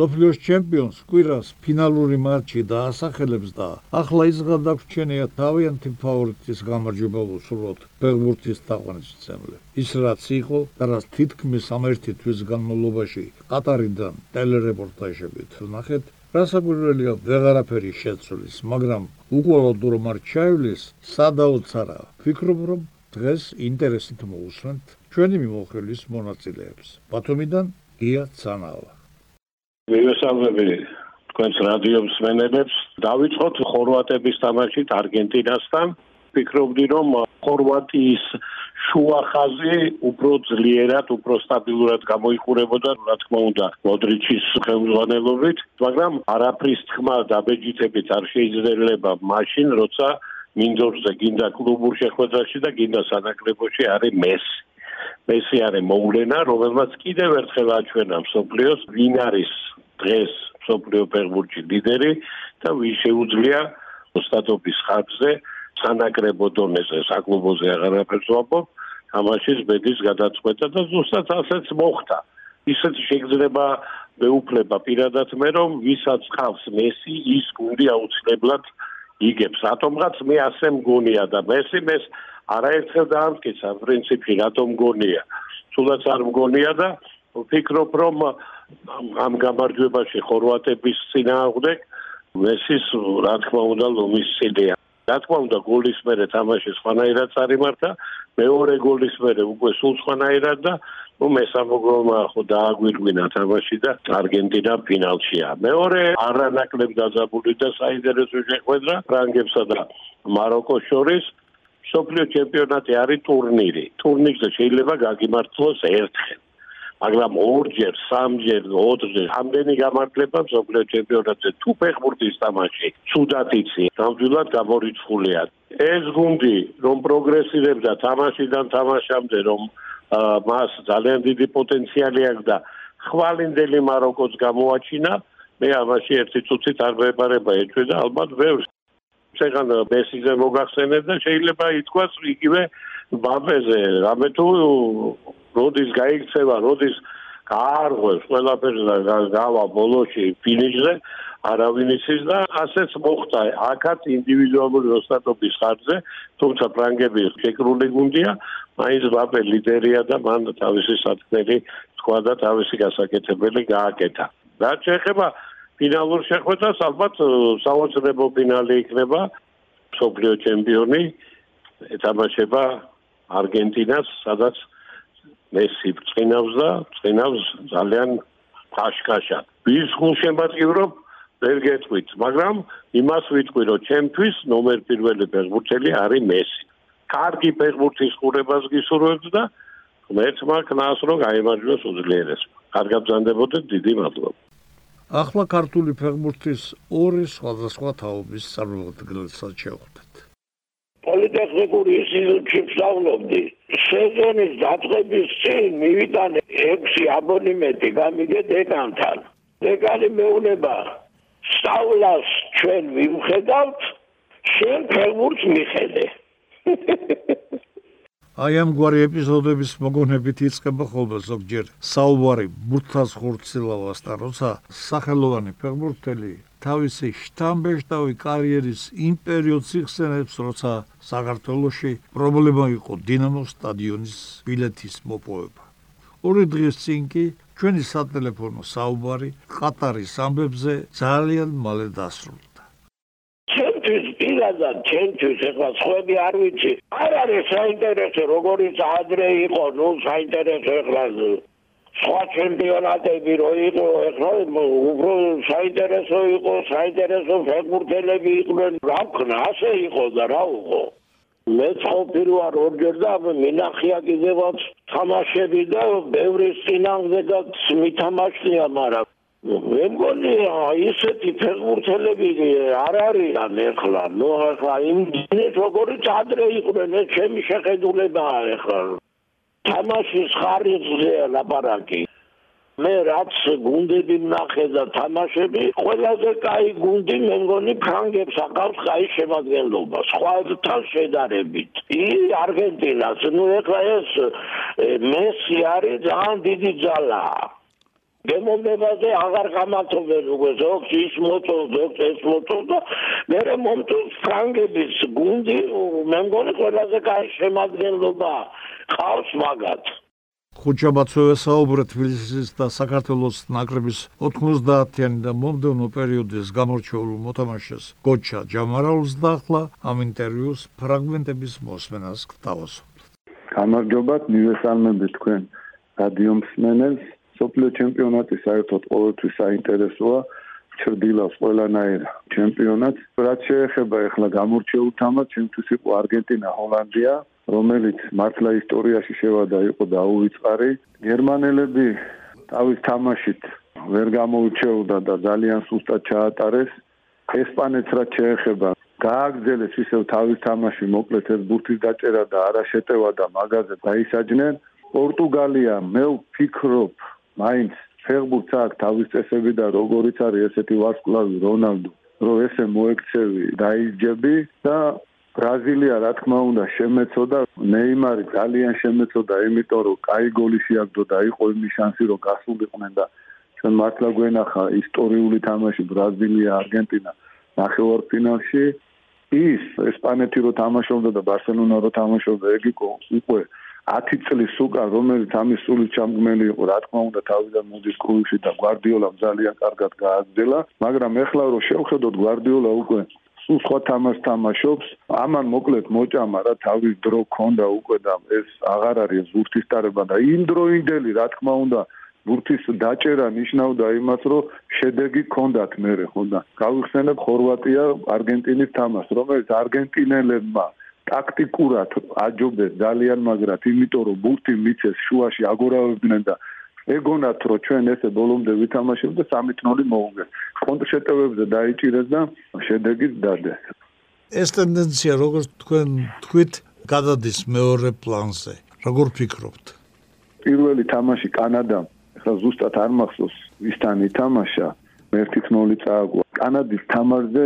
სოფლიოს ჩემპიონს კვირას ფინალური მატჩი დაასახელებს და ახლა ის გადაგვრჩენია თავიანთი ფავორიტის გამარჯვება უსურვოთ ფეხბურთის თაყვანისმცემლე. ის რაც იყო და რაც თითქმის ამერთი თვის განმავლობაში ყატარიდან ტელერეპორტაჟებით ნახეთ, რასაკვირველია ვეღარაფერი შეცვლის, მაგრამ უყოლოდ რომ არ ჩაივლის, სადაოცარა. ფიქრობ რომ დღეს ინტერესით მოусვენთ ჩვენი მიმოხილვის მონაწილეებს. ბათუმიდან გია ცანავა მივესალმები თქვენს რადიო მსმენელებს. დავიწყოთ ხორვატების თამაშით არგენტინასთან. ფიქრობდი რომ ხორვატიის შუა ხაზი უფრო ძლიერად, უფრო სტაბილურად გამოიყურებოდა, რა თქმა უნდა, მოდრიჩის ხელმძღვანელობით, მაგრამ არაფრის თქმა დაბეჯითებით არ შეიძლება მაშინ, როცა მინდორზე გინდა კლუბურ შეხვედრაში და გინდა სანაკრებოში არის მესი. მესი არის მოვლენა, რომელმაც კიდევ ერთხელ აჩვენა მსოფლიოს ვინ არის დღეს სოფლიო ფეხბურთში ლიდერი და ვის შეუძლია ოსტატობის ხარჯზე სანაკრებო დონეზე საკლუბოზე აღარაფერს ვამბობ თამაშის ბედის გადაწყვეტა და ზუსტად ასეც მოხდა. ისეთ შეგრძნება მეუფლება პირადად მე რომ ვისაც ხავს მესი ის გუნდი აუცილებლად იგებს. რატომღაც მე ასე მგონია და მესი მეს არაერთხელ დაამტკიცა პრინციპი რატომ მგონია თუნდაც არ მგონია და ვფიქრობ რომ ამ გამარჯვებაში ხორვატების წინააღმდეგ მესის რა თქმა უნდა ლომის სიდეა რა თქმა უნდა გოლის მერე თამაში სხვანაირად წარიმართა მეორე გოლის მერე უკვე სულ სხვანაირად და ნუ მესამე გოლმა ხო დააგვირგვინა თამაში და არგენტინა ფინალშია. მეორე არანაკლებ დაძაბული და საინტერესო შეხვედრა ფრანგებსა და მაროკოს შორის სოფლიო ჩემპიონატი არის ტურნირი ტურნირზე შეიძლება გაგიმართლოს ერთხელ მაგრამ ორჯერ, სამჯერ, ოთხჯერ ამდენი გამარჯვება ზოგიერთ ჩემპიონატზე თუ ფეხბურთის თამაში ცუდად იცი, ნამდვილად გამორიცხულია. ეს გუნდი რომ პროგრესირებდა თამაშიდან თამაშამდე რომ მას ძალიან დიდი პოტენციალი აქვს და ხვალინდელი მაროკოს გამოაჩინა, მე ამაში ერთი წუთით არ ვეპარება ეჭვი და ალბათ ბევრს შეგან მესიზე მოგახსენებ და შეიძლება ითქვას იგივე ბაბეზე, რამე თუ როდის გაიქცევა, როდის გაარღვევს ყველაფერს და გავა ბოლოში ფინიშზე, არავინ იცის და ასეც მოხდა. აქაც ინდივიდუალური ოსტატობის ხარჯზე, თუმცა ფრანგები შეკრული გუნდია, მაინც ბაბე ლიდერია და მან თავისი სათქმელი თქვა და თავისი გასაკეთებელი გააკეთა. რა შეეხება ფინალურ შეხვედრას, ალბათ საოცრებო ფინალი იქნება. სოფლიო ჩემპიონი ეთამაშება არგენტინას, სადაც მესი წინავს და წინავს ძალიან ფაშკაშად. ვის გულშემატკივრობ ვერ გეტყვით, მაგრამ იმას ვიტყვი, რომ ჩემთვის ნომერ პირველი ფეხბურთელი არის მესი. კარგი ფეხბურთის ყურებას გისურვებთ და ღმერთმა ქნას რომ გაიმარჯვოს უძლიერეს. კარგად ბრძანდებოდეთ, დიდი მადლობა. ახლა ქართული ფეხბურთის ორი სხვადასხვა თაობის წარმომადგენელსაც შევხვდით. პოლიტექნიკური ინსტიტუტში ვსწავლობდი. სეზონის დაწყების წინ მივიტანე 6 აბონემენტი გამიგე დეკანთან. დეკანი მეუნება სწავლას ჩვენ ვიმხედავთ, შენ ფეხბურთს მიხედე. აი ამ გვარი ეპიზოდების მოგონებით იწყება ხოლმე ზოგჯერ საუბარი ბურთას ხორცილავასთან, როცა სახელოვანი ფეხბურთელი თავისი შტამბეშტავი კარიერის იმ პერიოდს იხსენებს, როცა საქართველოში პრობლემა იყო დინამოს სტადიონის ბილეთის მოპოვება. ორი დღის წინ კი ჩვენი სატელეფონო საუბარი ყატარის ამბებზე ძალიან მალე დასრულდა. პირადად ჩემთვის ეხლა ხვები არ ვიცი. არ არის საინტერესო როგორიც ადრე იყო, ნუ საინტერესო ეხლა სხვა ჩემპიონატები რო იყო ეხლა უფრო საინტერესო იყო საინტერესო ფეხბურთელები იყვნენ. რა ქნა ასე იყო და რა უყო მე ცხოვპირო არ ორჯერ და მინახია კიდევაც თამაშები და ბევრი სინამდვილეც მითამაშია მაგრამ მე მგონი ისეთი ფეხბურთელები არ არიან ეხლა. ნუ ეხლა იმ როგორიც ადრე იყვნენ ეს ჩემი შეხედულებაა ეხლა. თამაშის ხარისხზე ლაპარაკი. მე რაც გუნდები ნახე და თამაშები ყველაზე კაი გუნდი მე მგონი ფრანგებს აკავს კაი შემადგენლობა. სხვათან შედარებით. ი არგენტინას. ნუ ეხლა ეს მესი არის ძალიან დიდი ძალა გემოვნებაზე აღარ გამართობენ უკვე ზოგს ის მოწოლ ზოგს ეს მოწოლ და მე მომწოლ ფრანგების გუნდი მე მგონი ყველაზე კაი შემადგენლობა ყავს მაგათ ხუჩაბაცოვე საუბრა თბილისის და საქართველოს ნაკრების 90-იანი და მომდევნო პერიოდის გამორჩეულ მოთამაშეს გოჩა ჯამარაულს და ახლა ამ ინტერვიუს ფრაგმენტების მოსმენას გთავაზობთ. გამარჯობა, მივესალმები თქვენ რადიო მსმენელს. სოფლიო ჩემპიონატი საერთოდ ყოველთვის საინტერესოა. ჩრდილავს ყველანაირ ჩემპიონატს. რაც შეეხება ახლა გამორჩეულ თამაშს, ჩემთვის იყო არგენტინა, ჰოლანდია. რომელიც მართლა ისტორიაში შევადა იყო დაუვიწყარი გერმანელები თავის თამაშით ვერ გამოუჩეოდა და ძალიან სუსტად ჩაატარეს ესპანეთს რაც შეეხება გააგზელეს ისევ თავის თამაში მოკლედ ეს ბურთის დაჭერა და არა შეტევა და მაგაზე დაისაჯნენ პორტუგალია მე ვფიქრობ მაინც ფეხბურთს აქვს თავის წესები და როგორიც არის ესეთი ვარსკვლავი რონალდო რომ ესე მოექცევი დაიჯები და ბრაზილია რა თქმა უნდა შემეცოდა. ნეიმარი ძალიან შემეცოდა იმიტომ რომ კაი გოლი შეაგდო და იყო იმის შანსი რომ გასულიყვნენ და ჩვენ მართლა გვენახა ისტორიული თამაში ბრაზილია არგენტინა ნახევარფინალში ის ესპანეთი რო თამაშობდა და ბარსელონა რო თამაშობდა ეგ იყო უკვე 10 წლის უკან რომელიც ამის სული ჩამგმელი იყო რა თქმა უნდა თავიდან მოდის კლუბში და გვარდიოლამ ძალიან კარგად გააგრძელა მაგრამ ეხლა რო შევხედოთ გვარდიოლა უკვე სულ სხვა თამაშს თამაშობს. ამან მოკლედ მოჭამა რა თავის დრო ქონდა უკვე და ეს აღარ არის ზურთის დარება და იმდროინდელი რა თქმა უნდა ბურთის დაჭერა ნიშნავდა იმას, რომ შედეგი ქონდათ მერე ხო და გავიხსენებ ხორვატია არგენტინის თამაშს, რომელიც არგენტინელებმა ტაქტიკურად აჯობეს ძალიან მაგრად, იმიტომ რომ ბურთი მიცეს შუაში აგორავებდნენ და ეგონათ რომ ჩვენ ესე ბოლომდე ვითამაშებთ და 3-0 მოუგეს. კონტრშეტევებზე დაიჭირეს და შედეგიც დადეს. ეს ტენდენცია როგორც თქვენ თქვით გადადის მეორე პლანზე. როგორ ფიქრობთ? პირველი თამაში კანადამ, ახლა ზუსტად არ მახსოვს ვისთან ითამაშა, 1-0 წააგო. კანადის თამაშზე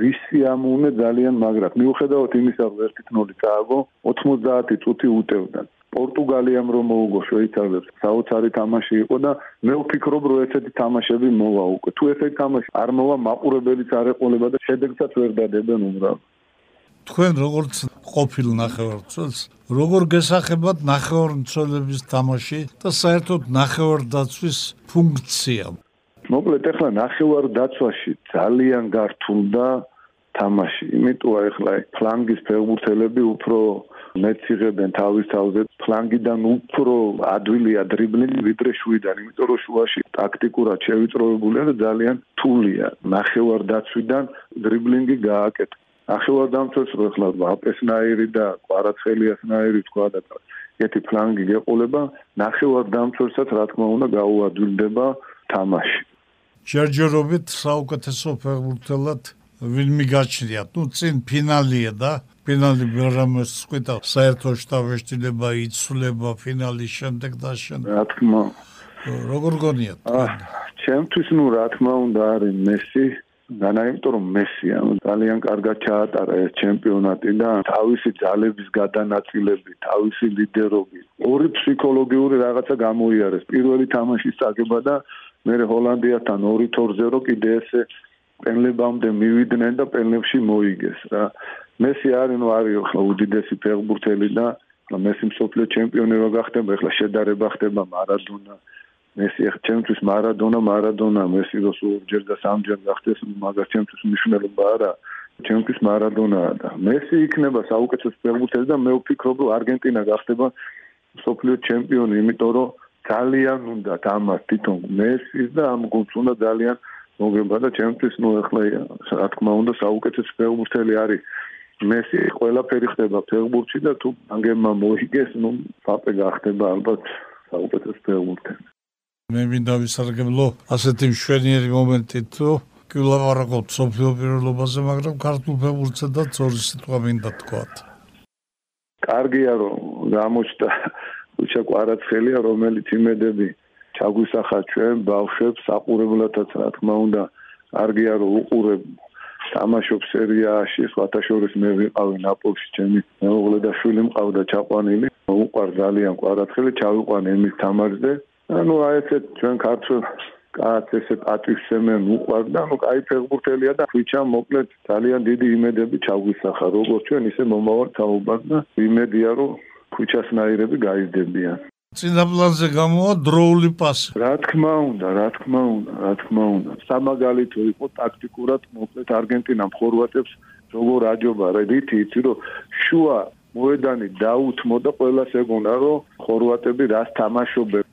ვისი ამუნე ძალიან მაგრად. მიუხედავად იმისა, რომ 1-0 წააგო, 90 წუთი უტევდა. პორტუგალიამ რომ მოუგო შვეიცარიელს საოცარი თამაში იყო და მე ვფიქრობ რომ ესეთი თამაშები მოვა უკვე თუ ესეთი თამაში არ მოვა მაყურებელიც არ ეყოლება და შედეგსაც ვერ დადებენ უმრავ თქვენ როგორც ყოფილ ნახევარმცველს როგორ გესახებათ ნახევარმცველების თამაში და საერთოდ ნახევარდაცვის ფუნქცია მოკლედ ახლა ნახევარდაცვაში ძალიან გართულდა თამაში იმიტომ ახლა ფლანგის ფეხბურთელები უფრო მეც იღებენ თავის თავზე ფლანგიდან უფრო ადვილია დრიბლინგი ვიდრე შუიდან, იმიტომ რომ შუაში ტაქტიკურად შევიწროებულია და ძალიან თულია. ნახევარ დაცვიდან დრიბლინგი გააკეთა. ნახევარ დამცველს რო ახლა აპესნაირი და კვარაცხელიასნაირი თქვა და ერთი ფლანგი გეყოლება, ნახევარ დამცველსაც რა თქმა უნდა გაუადვილდება თამაში. ჯერჯერობით საუკეთესო ფეხბურთელად ვინ მიგაჩნიათ? ნუ წინ ფინალია და ფინალი ბერამეს სკვითა საერთო შტაბეშტილება იცვლება ფინალის შემდეგ და შემდეგ რა თქმა როგორ გონიათ ჩემთვის ნუ რა თქმა უნდა არის მესი განაიმტო რომ მესია ძალიან კარგად ჩაატარა ეს ჩემპიონატი და თავისი ძალების გადანაწილები, თავისი ლიდერობი, ორი ფსიქოლოგიური რაღაცა გამოიარეს. პირველი თამაშის წაგება და მე ჰოლანდიასთან 2-2-0 რო კიდე ესე პენლებამდე მივიდნენ და პენლებში მოიგეს რა. მესი არის ნუ არის ახლა უდიდესი ფეხბურთელი და მესი მსოფლიო ჩემპიონი რა გახდება ახლა შედარება ხდება მარადონა მესი ახლა ჩემთვის მარადონა მარადონა მესი რო სულ და სამჯერ გახდეს მაგას ჩემთვის მნიშვნელობა არა ჩემთვის მარადონა და მესი იქნება საუკეთესო ფეხბურთელი და მე ვფიქრობ რომ არგენტინა გახდება მსოფლიო ჩემპიონი იმიტომ რომ ძალიან უნდა ამას თვითონ მესის და ამ გუნდს უნდა ძალიან მოგება და ჩემთვის ნუ ახლა რა თქმა უნდა საუკეთესო ფეხბურთელი არის მესი ყველაფერი ხდება ფეხბურთში და თუ ანგემა მოიგეს, ну, ფაპე გახდება ალბათ საუკეთესო ფეხბურთელი. მე მინდა ვისარგებლო ასეთი მშვენიერი მომენტი თუ გილავარაკოთ სოფიო პირველობაზე, მაგრამ ქართულ ფეხბურთზე და ძორი სიტყვა მინდა თქვათ. კარგია რომ გამოჩნდა უჩა კვარაცხელია, რომელიც იმედები ჩაგვისახა ჩვენ ბავშვებს საყურებლათაც რა თქმა უნდა არგია რომ უყურებ თამაშობ სერიაში, სხვათა შორის მე ვიყავი ნაპოლში, ჩემი მეუღლე და შვილი მყავდა ჩაყვანილი. უყვარ ძალიან კვარაცხელი, ჩავიყვანე იმის თამაშზე. ანუ აი ესეთ ჩვენ ქართულ კაც ესე პატივსემენ უყვარ და ანუ კაი ფეხბურთელია და ხიჩა მოკლედ ძალიან დიდი იმედები ჩაგვისახა, როგორც ჩვენ ისე მომავალ თაობას და იმედია რომ ფიჩასნაირები გაიზრდებიან წინაპლანზე გამოა დროული პასი. რა თქმა უნდა, რა თქმა უნდა, რა თქმა უნდა. სამაგალითო იყო ტაქტიკურად მოკლედ არგენტინამ ხორვატებს როგორ აჯობა რედითი იცი რომ შუა მოედანი დაუთმო და ყველას ეგონა რომ ხორვატები რას თამაშობენ.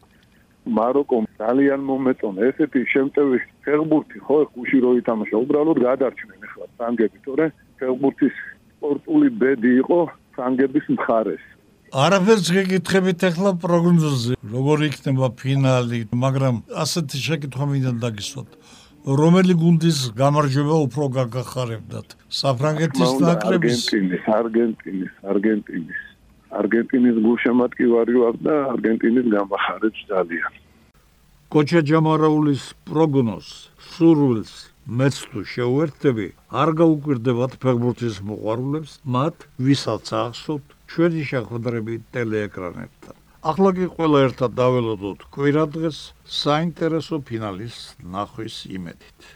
მაროკომ ძალიან მომეწონა ესეთი შემტევი ფეხბურთი ხო ხუში რო ითამაშა უბრალოდ გადარჩნენ ახლა ფრანგები თორე ფეხბურთის სპორტული ბედი იყო ფრანგების მხარეს არაფერს გეკითხებით ახლა პროგნოზზე როგორ იქნება ფინალი მაგრამ ასეთი შეკითხვა მინდა დაგისვათ. რომელი გუნდის გამარჯვება უფრო გაგახარებდათ? საფრანგეთის ნაკრების? არგენტინის არგენტინის არგენტინის არგენტინის გულშემატკივარი ვარ და არგენტინის გამახარებს ძალიან. კოჩა ჯამარაულის პროგნოზ სურვილს მეც თუ შეუერთდები არ გაუკვირდებათ ფეხბურთის მოყვარულებს მათ ვისაც ახსოვთ ჩვენი შეხვედრები ტელეეკრანებთან. ახლა კი ყველა ერთად დაველოდოთ კვირა დღეს საინტერესო ფინალის ნახვის იმედით.